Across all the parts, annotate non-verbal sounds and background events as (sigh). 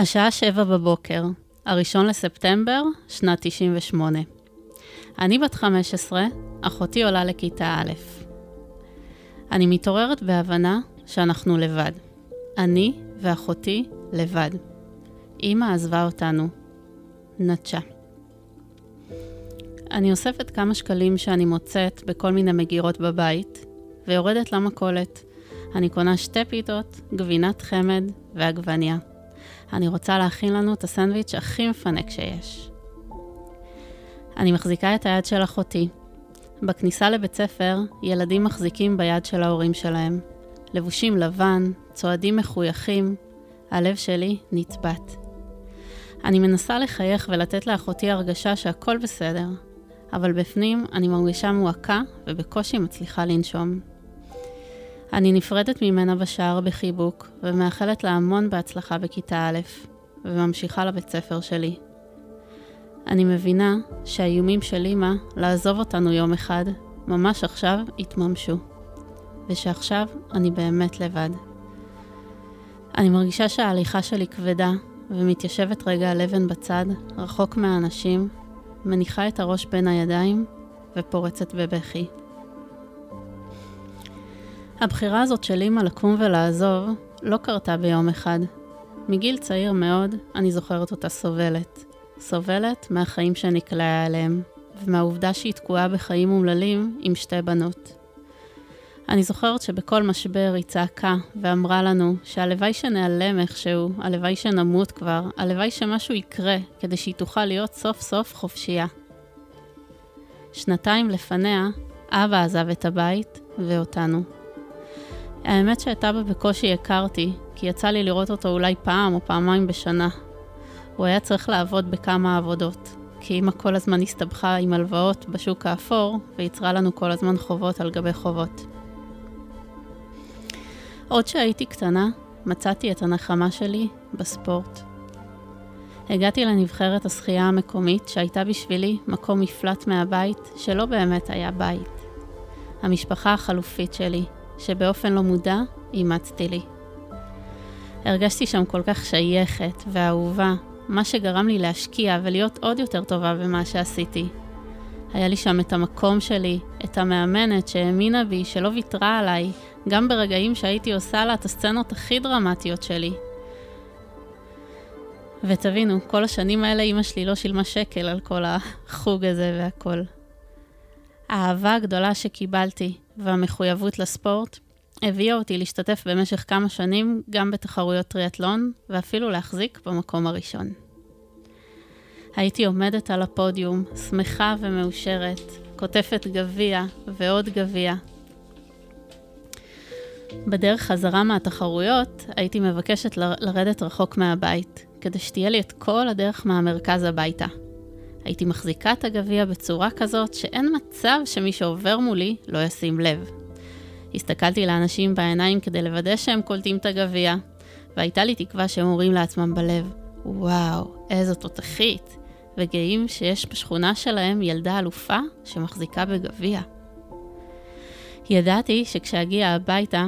השעה שבע בבוקר, הראשון לספטמבר, שנת 98. אני בת 15, אחותי עולה לכיתה א'. אני מתעוררת בהבנה שאנחנו לבד. אני ואחותי לבד. אמא עזבה אותנו. נטשה. אני אוספת כמה שקלים שאני מוצאת בכל מיני מגירות בבית, ויורדת למכולת. אני קונה שתי פיתות, גבינת חמד ועגבניה. אני רוצה להכין לנו את הסנדוויץ' הכי מפנק שיש. אני מחזיקה את היד של אחותי. בכניסה לבית ספר, ילדים מחזיקים ביד של ההורים שלהם. לבושים לבן, צועדים מחויכים, הלב שלי נצבט. אני מנסה לחייך ולתת לאחותי הרגשה שהכל בסדר, אבל בפנים אני מרגישה מועקה ובקושי מצליחה לנשום. אני נפרדת ממנה בשער בחיבוק, ומאחלת לה המון בהצלחה בכיתה א', וממשיכה לבית ספר שלי. אני מבינה שהאיומים של אמא לעזוב אותנו יום אחד, ממש עכשיו, התממשו. ושעכשיו אני באמת לבד. אני מרגישה שההליכה שלי כבדה, ומתיישבת רגע על אבן בצד, רחוק מהאנשים, מניחה את הראש בין הידיים, ופורצת בבכי. הבחירה הזאת של אימא לקום ולעזוב לא קרתה ביום אחד. מגיל צעיר מאוד אני זוכרת אותה סובלת. סובלת מהחיים שנקלעה אליהם, ומהעובדה שהיא תקועה בחיים אומללים עם שתי בנות. אני זוכרת שבכל משבר היא צעקה ואמרה לנו שהלוואי שניעלם איכשהו, הלוואי שנמות כבר, הלוואי שמשהו יקרה כדי שהיא תוכל להיות סוף סוף חופשייה. שנתיים לפניה, אבא עזב את הבית ואותנו. האמת שאת אבא בקושי הכרתי, כי יצא לי לראות אותו אולי פעם או פעמיים בשנה. הוא היה צריך לעבוד בכמה עבודות, כי אמא כל הזמן הסתבכה עם הלוואות בשוק האפור, ויצרה לנו כל הזמן חובות על גבי חובות. עוד שהייתי קטנה, מצאתי את הנחמה שלי בספורט. הגעתי לנבחרת השחייה המקומית, שהייתה בשבילי מקום מפלט מהבית, שלא באמת היה בית. המשפחה החלופית שלי, שבאופן לא מודע אימצתי לי. הרגשתי שם כל כך שייכת ואהובה, מה שגרם לי להשקיע ולהיות עוד יותר טובה במה שעשיתי. היה לי שם את המקום שלי, את המאמנת שהאמינה בי, שלא ויתרה עליי, גם ברגעים שהייתי עושה לה את הסצנות הכי דרמטיות שלי. ותבינו, כל השנים האלה אימא שלי לא שילמה שקל על כל החוג הזה והכל. האהבה הגדולה שקיבלתי והמחויבות לספורט הביאה אותי להשתתף במשך כמה שנים גם בתחרויות טריאטלון, ואפילו להחזיק במקום הראשון. הייתי עומדת על הפודיום, שמחה ומאושרת, כותפת גביע ועוד גביע. בדרך חזרה מהתחרויות, הייתי מבקשת ל- לרדת רחוק מהבית, כדי שתהיה לי את כל הדרך מהמרכז הביתה. הייתי מחזיקה את הגביע בצורה כזאת שאין מצב שמי שעובר מולי לא ישים לב. הסתכלתי לאנשים בעיניים כדי לוודא שהם קולטים את הגביע, והייתה לי תקווה שהם אומרים לעצמם בלב, וואו, איזו תותחית, וגאים שיש בשכונה שלהם ילדה אלופה שמחזיקה בגביע. ידעתי שכשאגיע הביתה,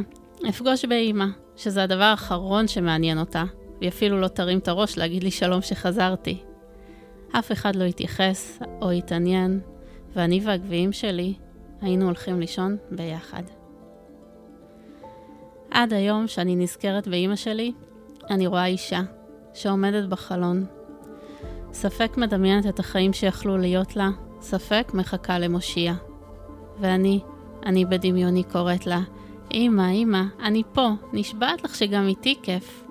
אפגוש באימא, שזה הדבר האחרון שמעניין אותה, והיא אפילו לא תרים את הראש להגיד לי שלום שחזרתי. אף אחד לא התייחס או התעניין, ואני והגביעים שלי היינו הולכים לישון ביחד. עד היום שאני נזכרת באימא שלי, אני רואה אישה שעומדת בחלון. ספק מדמיינת את החיים שיכלו להיות לה, ספק מחכה למושיע. ואני, אני בדמיוני קוראת לה, אמא, אמא, אני פה, נשבעת לך שגם איתי כיף.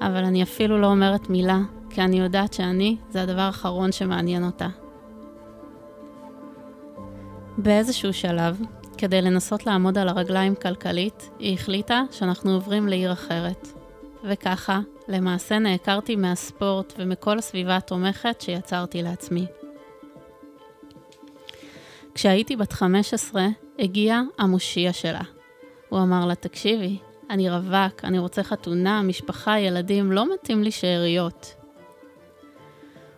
אבל אני אפילו לא אומרת מילה, כי אני יודעת שאני, זה הדבר האחרון שמעניין אותה. באיזשהו שלב, כדי לנסות לעמוד על הרגליים כלכלית, היא החליטה שאנחנו עוברים לעיר אחרת. וככה, למעשה נעקרתי מהספורט ומכל הסביבה התומכת שיצרתי לעצמי. כשהייתי בת 15, הגיע המושיע שלה. הוא אמר לה, תקשיבי, אני רווק, אני רוצה חתונה, משפחה, ילדים, לא מתאים לי שאריות.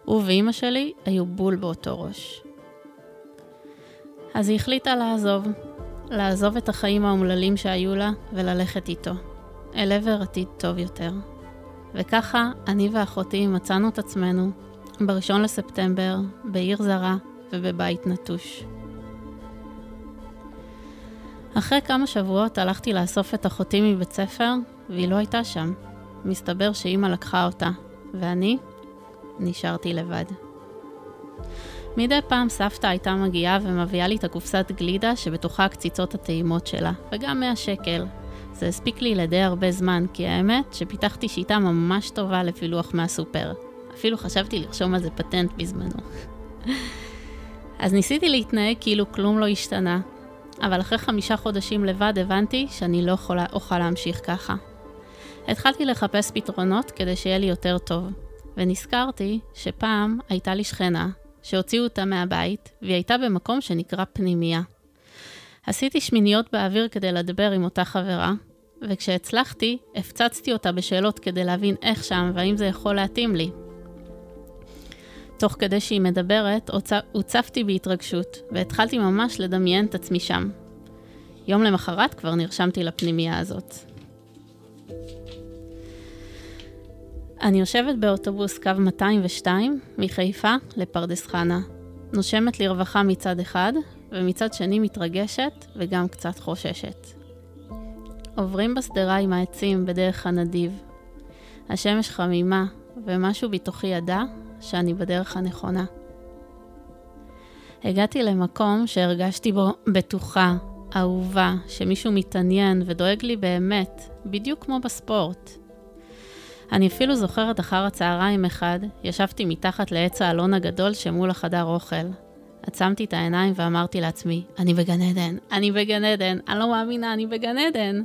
הוא ואימא שלי היו בול באותו ראש. אז היא החליטה לעזוב, לעזוב את החיים האומללים שהיו לה וללכת איתו, אל עבר עתיד טוב יותר. וככה אני ואחותי מצאנו את עצמנו בראשון לספטמבר, בעיר זרה ובבית נטוש. אחרי כמה שבועות הלכתי לאסוף את אחותי מבית ספר, והיא לא הייתה שם. מסתבר שאימא לקחה אותה, ואני נשארתי לבד. מדי פעם סבתא הייתה מגיעה ומביאה לי את הקופסת גלידה שבתוכה הקציצות הטעימות שלה, וגם 100 שקל. זה הספיק לי לדי הרבה זמן, כי האמת שפיתחתי שיטה ממש טובה לפילוח מהסופר. אפילו חשבתי לרשום על זה פטנט בזמנו. (laughs) אז ניסיתי להתנהג כאילו כלום לא השתנה, אבל אחרי חמישה חודשים לבד הבנתי שאני לא אוכל להמשיך ככה. התחלתי לחפש פתרונות כדי שיהיה לי יותר טוב, ונזכרתי שפעם הייתה לי שכנה שהוציאו אותה מהבית, והיא הייתה במקום שנקרא פנימייה. עשיתי שמיניות באוויר כדי לדבר עם אותה חברה, וכשהצלחתי, הפצצתי אותה בשאלות כדי להבין איך שם והאם זה יכול להתאים לי. תוך כדי שהיא מדברת, הוצפתי בהתרגשות, והתחלתי ממש לדמיין את עצמי שם. יום למחרת כבר נרשמתי לפנימייה הזאת. אני יושבת באוטובוס קו 202 מחיפה לפרדס חנה. נושמת לרווחה מצד אחד, ומצד שני מתרגשת וגם קצת חוששת. עוברים בשדרה עם העצים בדרך הנדיב. השמש חמימה, ומשהו בתוכי ידע שאני בדרך הנכונה. הגעתי למקום שהרגשתי בו בטוחה, אהובה, שמישהו מתעניין ודואג לי באמת, בדיוק כמו בספורט. אני אפילו זוכרת אחר הצהריים אחד, ישבתי מתחת לעץ האלון הגדול שמול החדר אוכל. עצמתי את העיניים ואמרתי לעצמי, אני בגן עדן, אני בגן עדן, אני לא מאמינה, אני בגן עדן.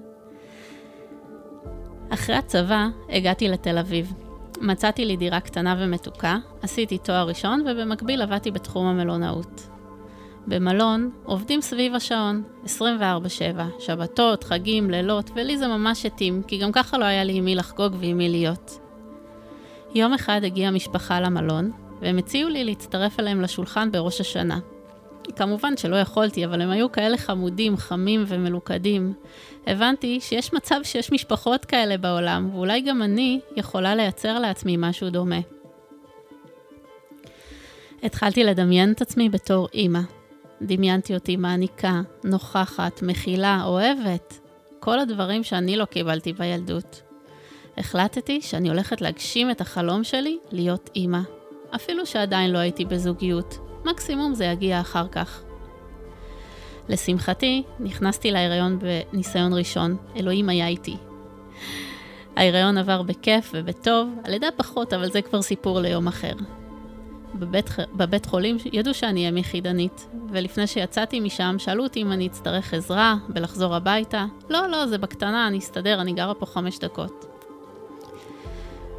אחרי הצבא הגעתי לתל אביב. מצאתי לי דירה קטנה ומתוקה, עשיתי תואר ראשון ובמקביל עבדתי בתחום המלונאות. במלון עובדים סביב השעון, 24-7, שבתות, חגים, לילות, ולי זה ממש התאים, כי גם ככה לא היה לי עם מי לחגוג ועם מי להיות. יום אחד הגיעה משפחה למלון, והם הציעו לי להצטרף אליהם לשולחן בראש השנה. כמובן שלא יכולתי, אבל הם היו כאלה חמודים, חמים ומלוכדים. הבנתי שיש מצב שיש משפחות כאלה בעולם, ואולי גם אני יכולה לייצר לעצמי משהו דומה. התחלתי לדמיין את עצמי בתור אימא. דמיינתי אותי מעניקה, נוכחת, מכילה, אוהבת. כל הדברים שאני לא קיבלתי בילדות. החלטתי שאני הולכת להגשים את החלום שלי להיות אימא. אפילו שעדיין לא הייתי בזוגיות, מקסימום זה יגיע אחר כך. לשמחתי, נכנסתי להיריון בניסיון ראשון, אלוהים היה איתי. ההיריון עבר בכיף ובטוב, הלידה פחות, אבל זה כבר סיפור ליום אחר. בבית, בבית חולים ידעו שאני אם יחידנית, ולפני שיצאתי משם שאלו אותי אם אני אצטרך עזרה בלחזור הביתה. לא, לא, זה בקטנה, אני אסתדר, אני גרה פה חמש דקות.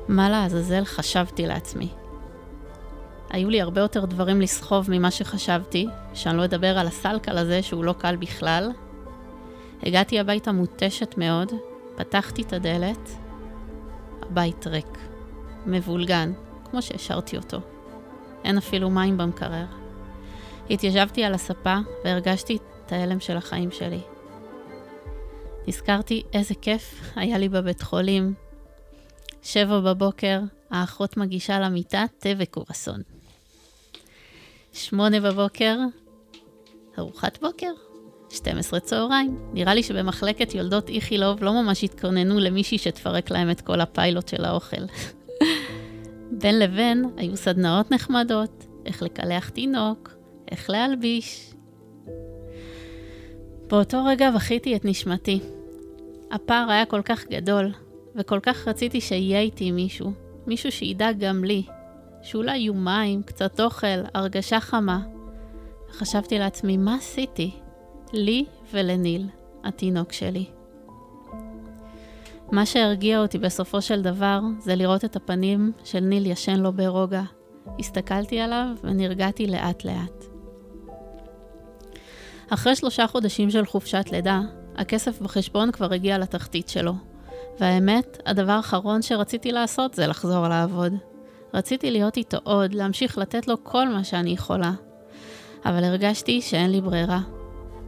מה לעזאזל חשבתי לעצמי? היו לי הרבה יותר דברים לסחוב ממה שחשבתי, שאני לא אדבר על הסלקל הזה שהוא לא קל בכלל. הגעתי הביתה מותשת מאוד, פתחתי את הדלת, הבית ריק, מבולגן, כמו שהשארתי אותו. אין אפילו מים במקרר. התיישבתי על הספה והרגשתי את ההלם של החיים שלי. נזכרתי איזה כיף היה לי בבית חולים. שבע בבוקר, האחות מגישה למיטה תה וקורסון. שמונה בבוקר, ארוחת בוקר, 12 צהריים. נראה לי שבמחלקת יולדות איכילוב לא ממש התכוננו למישהי שתפרק להם את כל הפיילוט של האוכל. בין לבין היו סדנאות נחמדות, איך לקלח תינוק, איך להלביש. באותו רגע בכיתי את נשמתי. הפער היה כל כך גדול, וכל כך רציתי שיהיה איתי מישהו, מישהו שידאג גם לי, שאולי יהיו מים, קצת אוכל, הרגשה חמה. וחשבתי לעצמי, מה עשיתי? לי ולניל, התינוק שלי. מה שהרגיע אותי בסופו של דבר זה לראות את הפנים של ניל ישן לו ברוגע. הסתכלתי עליו ונרגעתי לאט לאט. אחרי שלושה חודשים של חופשת לידה, הכסף בחשבון כבר הגיע לתחתית שלו. והאמת, הדבר האחרון שרציתי לעשות זה לחזור לעבוד. רציתי להיות איתו עוד, להמשיך לתת לו כל מה שאני יכולה. אבל הרגשתי שאין לי ברירה.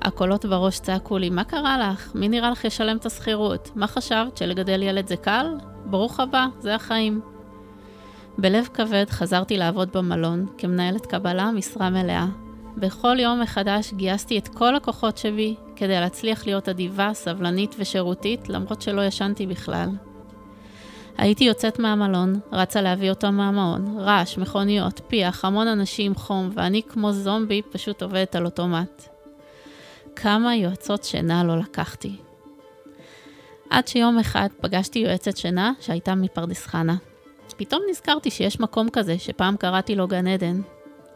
הקולות בראש צעקו לי, מה קרה לך? מי נראה לך ישלם את השכירות? מה חשבת, שלגדל ילד זה קל? ברוך הבא, זה החיים. בלב כבד חזרתי לעבוד במלון, כמנהלת קבלה, משרה מלאה. בכל יום מחדש גייסתי את כל הכוחות שבי כדי להצליח להיות אדיבה, סבלנית ושירותית, למרות שלא ישנתי בכלל. הייתי יוצאת מהמלון, רצה להביא אותו מהמעון, רעש, מכוניות, פיח, המון אנשים, חום, ואני כמו זומבי פשוט עובדת על אוטומט. כמה יועצות שינה לא לקחתי. עד שיום אחד פגשתי יועצת שינה שהייתה מפרדס חנה. פתאום נזכרתי שיש מקום כזה שפעם קראתי לו גן עדן.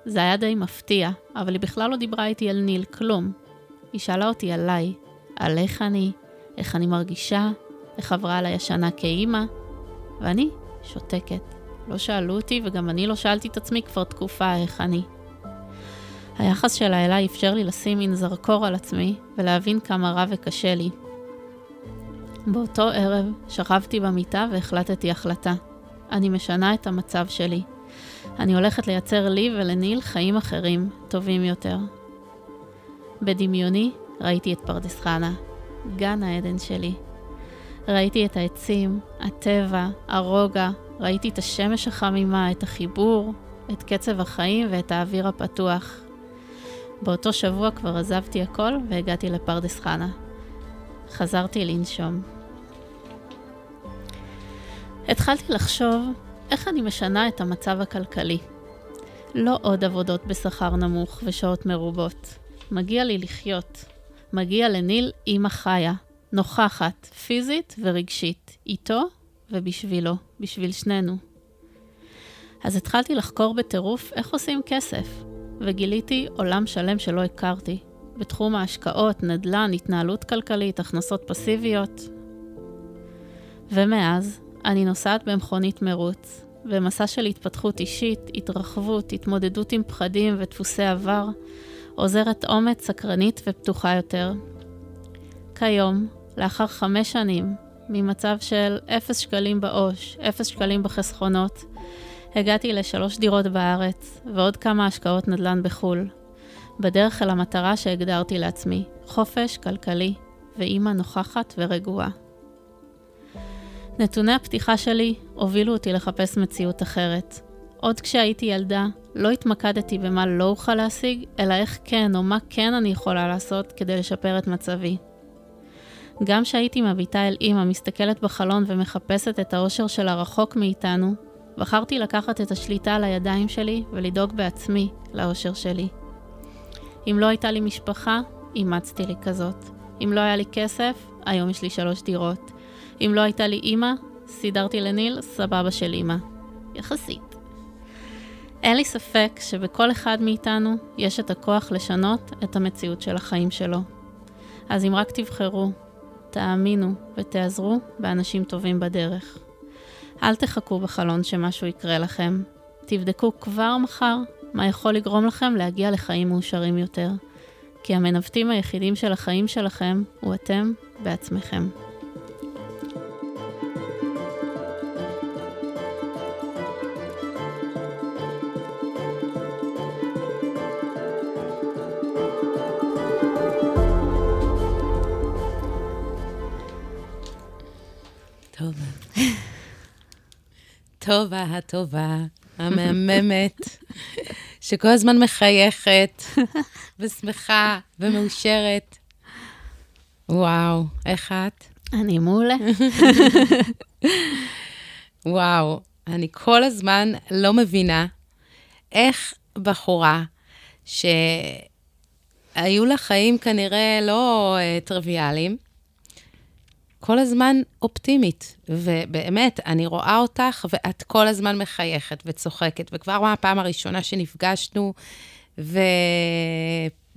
זה היה די מפתיע, אבל היא בכלל לא דיברה איתי על ניל, כלום. היא שאלה אותי עליי, על איך אני, איך אני מרגישה, איך עברה עליי השנה כאימא, ואני שותקת. לא שאלו אותי וגם אני לא שאלתי את עצמי כבר תקופה איך אני. היחס שלה אליי אפשר לי לשים מין זרקור על עצמי ולהבין כמה רע וקשה לי. באותו ערב שכבתי במיטה והחלטתי החלטה. אני משנה את המצב שלי. אני הולכת לייצר לי ולניל חיים אחרים, טובים יותר. בדמיוני ראיתי את פרדס חנה, גן העדן שלי. ראיתי את העצים, הטבע, הרוגע, ראיתי את השמש החמימה, את החיבור, את קצב החיים ואת האוויר הפתוח. באותו שבוע כבר עזבתי הכל והגעתי לפרדס חנה. חזרתי לנשום. התחלתי לחשוב איך אני משנה את המצב הכלכלי. לא עוד עבודות בשכר נמוך ושעות מרובות. מגיע לי לחיות. מגיע לניל אימא חיה, נוכחת, פיזית ורגשית, איתו ובשבילו, בשביל שנינו. אז התחלתי לחקור בטירוף איך עושים כסף, וגיליתי עולם שלם שלא הכרתי, בתחום ההשקעות, נדל"ן, התנהלות כלכלית, הכנסות פסיביות. ומאז, אני נוסעת במכונית מרוץ, במסע של התפתחות אישית, התרחבות, התמודדות עם פחדים ודפוסי עבר, עוזרת אומץ, סקרנית ופתוחה יותר. כיום, לאחר חמש שנים, ממצב של אפס שקלים בעו"ש, אפס שקלים בחסכונות, הגעתי לשלוש דירות בארץ ועוד כמה השקעות נדל"ן בחו"ל. בדרך אל המטרה שהגדרתי לעצמי, חופש כלכלי ואימא נוכחת ורגועה. נתוני הפתיחה שלי הובילו אותי לחפש מציאות אחרת. עוד כשהייתי ילדה, לא התמקדתי במה לא אוכל להשיג, אלא איך כן או מה כן אני יכולה לעשות כדי לשפר את מצבי. גם כשהייתי מביטה אל אימא, מסתכלת בחלון ומחפשת את האושר שלה רחוק מאיתנו, בחרתי לקחת את השליטה על הידיים שלי ולדאוג בעצמי לאושר שלי. אם לא הייתה לי משפחה, אימצתי לי כזאת. אם לא היה לי כסף, היום יש לי שלוש דירות. אם לא הייתה לי אימא, סידרתי לניל סבבה של אימא. יחסית. אין לי ספק שבכל אחד מאיתנו יש את הכוח לשנות את המציאות של החיים שלו. אז אם רק תבחרו, תאמינו ותעזרו באנשים טובים בדרך. אל תחכו בחלון שמשהו יקרה לכם. תבדקו כבר מחר מה יכול לגרום לכם להגיע לחיים מאושרים יותר. כי המנווטים היחידים של החיים שלכם הוא אתם בעצמכם. טובה הטובה, המהממת, שכל הזמן מחייכת ושמחה ומאושרת. וואו, איך את? אני מעולה. וואו, אני כל הזמן לא מבינה איך בחורה שהיו לה חיים כנראה לא uh, טריוויאליים, כל הזמן אופטימית, ובאמת, אני רואה אותך, ואת כל הזמן מחייכת וצוחקת, וכבר מהפעם הראשונה שנפגשנו, ו...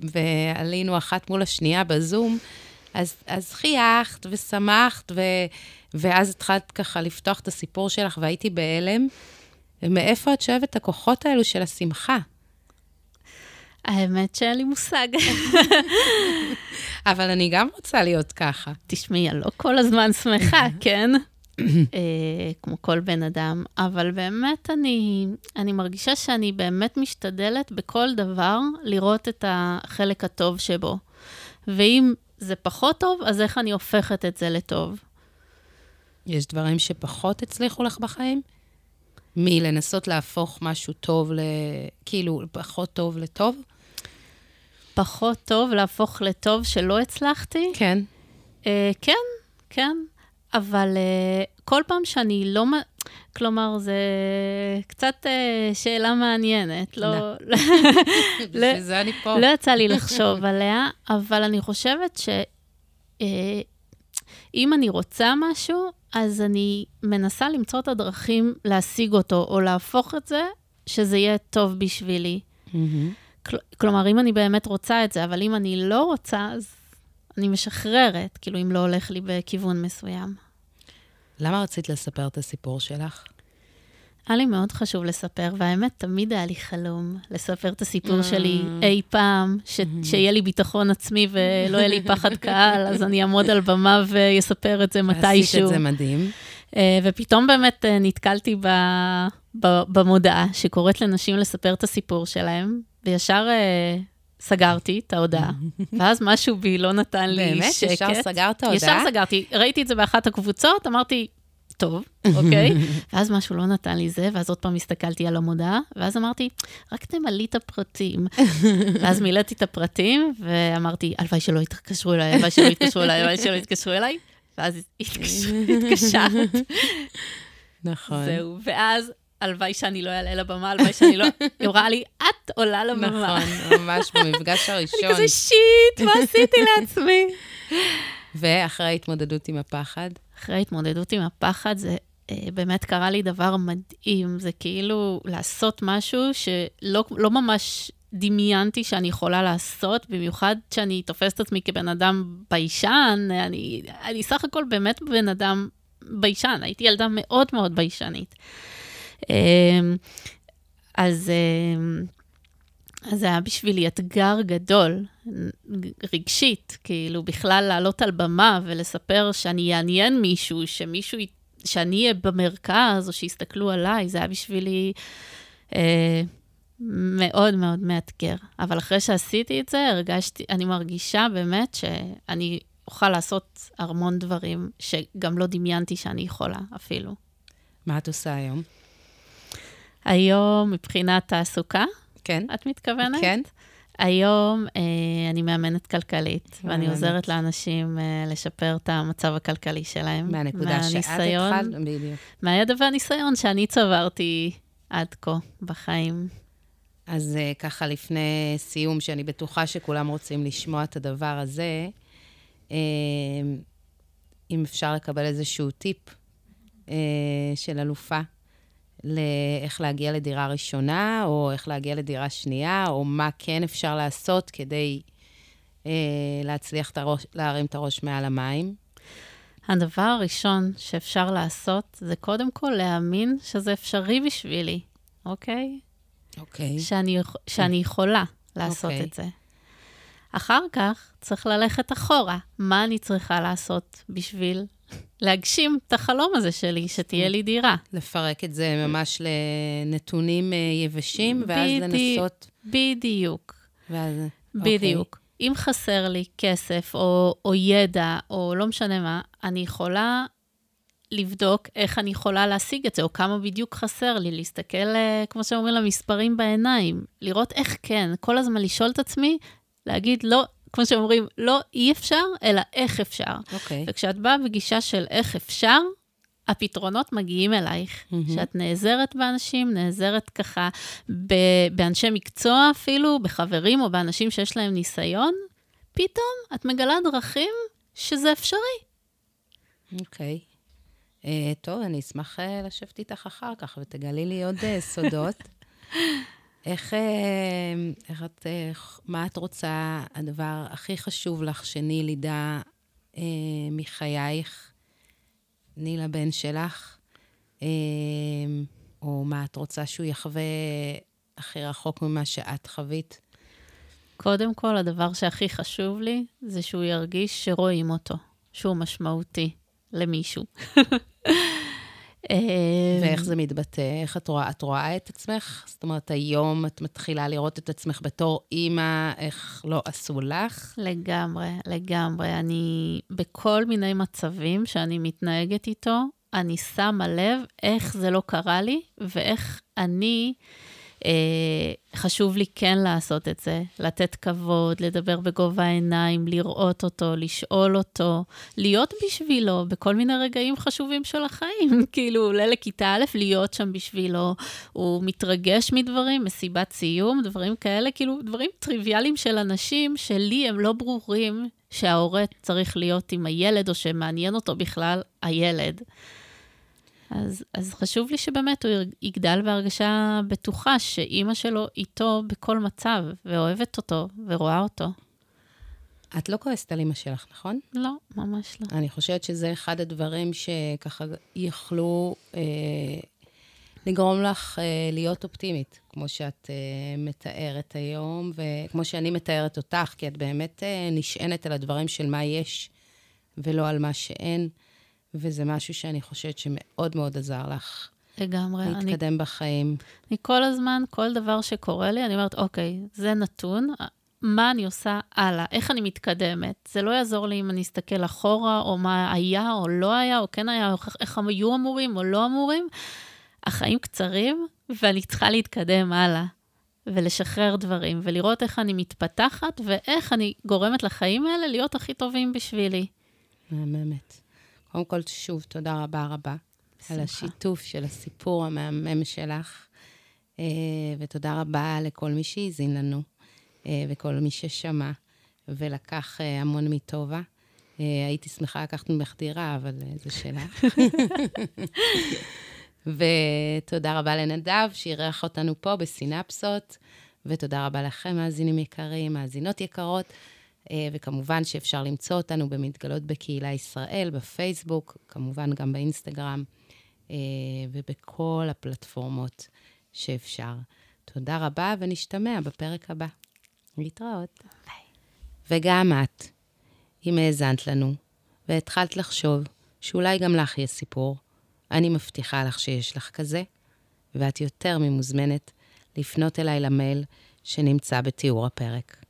ועלינו אחת מול השנייה בזום, אז, אז חייכת ושמחת, ו... ואז התחלת ככה לפתוח את הסיפור שלך, והייתי בהלם. ומאיפה את שואבת את הכוחות האלו של השמחה? האמת שאין לי מושג. (laughs) אבל אני גם רוצה להיות ככה. תשמעי, אני לא כל הזמן שמחה, (laughs) כן? אה, כמו כל בן אדם, אבל באמת אני, אני מרגישה שאני באמת משתדלת בכל דבר לראות את החלק הטוב שבו. ואם זה פחות טוב, אז איך אני הופכת את זה לטוב? יש דברים שפחות הצליחו לך בחיים? מלנסות להפוך משהו טוב ל... כאילו, פחות טוב לטוב? פחות טוב להפוך לטוב שלא הצלחתי? כן. Uh, כן, כן, אבל uh, כל פעם שאני לא... כלומר, זה קצת uh, שאלה מעניינת. לא... (laughs) בשביל זה אני פה. לא יצא לי לחשוב עליה, אבל אני חושבת שאם uh, אני רוצה משהו, אז אני מנסה למצוא את הדרכים להשיג אותו, או להפוך את זה, שזה יהיה טוב בשבילי. Mm-hmm. כל, כלומר, אם אני באמת רוצה את זה, אבל אם אני לא רוצה, אז אני משחררת, כאילו, אם לא הולך לי בכיוון מסוים. למה רצית לספר את הסיפור שלך? היה לי מאוד חשוב לספר, והאמת, תמיד היה לי חלום לספר את הסיפור שלי אי פעם, ש- שיהיה לי ביטחון עצמי ולא יהיה לי פחד קהל, אז אני אעמוד על במה ואספר את זה מתישהו. עשית את זה מדהים. ופתאום באמת נתקלתי ב... ב... במודעה שקוראת לנשים לספר את הסיפור שלהם, וישר סגרתי את ההודעה, (laughs) ואז משהו בי לא נתן לי באמת? שקט. באמת? ישר סגרת ההודעה? ישר סגרתי. ראיתי את זה באחת הקבוצות, אמרתי, טוב, (laughs) אוקיי? ואז משהו לא נתן לי זה, ואז עוד פעם הסתכלתי על המודעה, ואז אמרתי, רק תמלאי את הפרטים. (laughs) ואז מילאתי את הפרטים, ואמרתי, הלוואי שלא יתקשרו אליי, הלוואי שלא יתקשרו אליי, הלוואי שלא יתקשרו אליי. ואז (laughs) התקשרת. נכון. זהו, ואז הלוואי שאני לא אעלה לבמה, הלוואי שאני לא... היא אמרה לי, את עולה לבמה. נכון, ממש במפגש הראשון. אני כזה, שיט, מה עשיתי לעצמי? ואחרי ההתמודדות עם הפחד? אחרי ההתמודדות עם הפחד, זה אה, באמת קרה לי דבר מדהים. זה כאילו לעשות משהו שלא לא ממש דמיינתי שאני יכולה לעשות, במיוחד שאני תופסת עצמי כבן אדם ביישן. אני, אני סך הכל באמת בן אדם ביישן, הייתי ילדה מאוד מאוד ביישנית. אז, אז זה היה בשבילי אתגר גדול, רגשית, כאילו בכלל לעלות על במה ולספר שאני אעניין מישהו, שמישהו, שאני אהיה במרכז, או שיסתכלו עליי, זה היה בשבילי אה, מאוד מאוד מאתגר. אבל אחרי שעשיתי את זה, הרגשתי, אני מרגישה באמת שאני אוכל לעשות המון דברים שגם לא דמיינתי שאני יכולה אפילו. מה את עושה היום? היום, מבחינת תעסוקה, כן. את מתכוונת? כן. היום אה, אני מאמנת כלכלית, ואני עוזרת לאנשים אה, לשפר את המצב הכלכלי שלהם. מהנקודה שאת התחלת, בדיוק. מהידע והניסיון שאני צברתי עד כה בחיים. אז אה, ככה לפני סיום, שאני בטוחה שכולם רוצים לשמוע את הדבר הזה, אה, אם אפשר לקבל איזשהו טיפ אה, של אלופה לאיך להגיע לדירה ראשונה, או איך להגיע לדירה שנייה, או מה כן אפשר לעשות כדי אה, להצליח את הראש, להרים את הראש מעל המים? הדבר הראשון שאפשר לעשות, זה קודם כל להאמין שזה אפשרי בשבילי, אוקיי? אוקיי. שאני, שאני יכולה לעשות אוקיי. את זה. אחר כך צריך ללכת אחורה. מה אני צריכה לעשות בשביל להגשים את החלום הזה שלי, שתהיה לי דירה. לפרק את זה ממש לנתונים אה, יבשים, ואז. לנסות... בדיוק. ואז... בדיוק. Okay. אם חסר לי כסף או, או ידע, או לא משנה מה, אני יכולה לבדוק איך אני יכולה להשיג את זה, או כמה בדיוק חסר לי, להסתכל, אה, כמו שאומרים, למספרים בעיניים, לראות איך כן, כל הזמן לשאול את עצמי, להגיד, לא, כמו שאומרים, לא אי אפשר, אלא איך אפשר. אוקיי. וכשאת באה בגישה של איך אפשר, הפתרונות מגיעים אלייך. מהמם. שאת נעזרת באנשים, נעזרת ככה ב- באנשי מקצוע אפילו, בחברים או באנשים שיש להם ניסיון, פתאום את מגלה דרכים שזה אפשרי. אוקיי. Uh, טוב, אני אשמח uh, לשבת איתך אחר כך ותגלי לי עוד uh, סודות. (laughs) איך, uh, איך את, uh, מה את רוצה, הדבר הכי חשוב לך שניל ידע uh, מחייך, ניל הבן שלך, uh, או מה את רוצה שהוא יחווה הכי רחוק ממה שאת חווית? קודם כל, הדבר שהכי חשוב לי, זה שהוא ירגיש שרואים אותו, שהוא משמעותי למישהו. (laughs) אה, ואיך זה מתבטא? איך את רואה? את רואה את עצמך? זאת אומרת, היום את מתחילה לראות את עצמך בתור אימא, איך לא עשו לך? לגמרי, לגמרי. אני, בכל מיני מצבים שאני מתנהגת איתו, אני שמה לב איך זה לא קרה לי, ואיך אני... אה, חשוב לי כן לעשות את זה, לתת כבוד, לדבר בגובה העיניים, לראות אותו, לשאול אותו, להיות בשבילו בכל מיני רגעים חשובים של החיים. (laughs) כאילו, עולה לכיתה א', להיות שם בשבילו, הוא מתרגש מדברים, מסיבת סיום, דברים כאלה, כאילו, דברים טריוויאליים של אנשים שלי הם לא ברורים שההורה צריך להיות עם הילד, או שמעניין אותו בכלל הילד. אז, אז חשוב לי שבאמת הוא יגדל בהרגשה בטוחה שאימא שלו איתו בכל מצב, ואוהבת אותו, ורואה אותו. את לא כועסת על אימא שלך, נכון? לא, ממש לא. אני חושבת שזה אחד הדברים שככה יכלו אה, לגרום לך אה, להיות אופטימית, כמו שאת אה, מתארת היום, וכמו שאני מתארת אותך, כי את באמת אה, נשענת על הדברים של מה יש, ולא על מה שאין. וזה משהו שאני חושבת שמאוד מאוד עזר לך. לגמרי. להתקדם אני, בחיים. אני כל הזמן, כל דבר שקורה לי, אני אומרת, אוקיי, זה נתון, מה אני עושה הלאה? איך אני מתקדמת? זה לא יעזור לי אם אני אסתכל אחורה, או מה היה או לא היה, או כן היה, או איך הם היו אמורים או לא אמורים. החיים קצרים, ואני צריכה להתקדם הלאה. ולשחרר דברים, ולראות איך אני מתפתחת, ואיך אני גורמת לחיים האלה להיות הכי טובים בשבילי. מהממת. קודם כל, שוב, תודה רבה רבה. שמחה. על השיתוף של הסיפור המהמם שלך, אה, ותודה רבה לכל מי שהאזין לנו, אה, וכל מי ששמע, ולקח אה, המון מטובה. הייתי שמחה לקחת ממך דירה, אבל זה שלך. (laughs) ותודה רבה לנדב, שאירח אותנו פה בסינפסות, ותודה רבה לכם, מאזינים יקרים, מאזינות יקרות. אה, וכמובן שאפשר למצוא אותנו במתגלות בקהילה ישראל, בפייסבוק, כמובן גם באינסטגרם, אה, ובכל הפלטפורמות שאפשר. תודה רבה, ונשתמע בפרק הבא. להתראות. ביי. וגם את, אם האזנת לנו, והתחלת לחשוב שאולי גם לך יש סיפור, אני מבטיחה לך שיש לך כזה, ואת יותר ממוזמנת לפנות אליי למייל שנמצא בתיאור הפרק.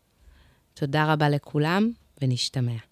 תודה רבה לכולם, ונשתמע.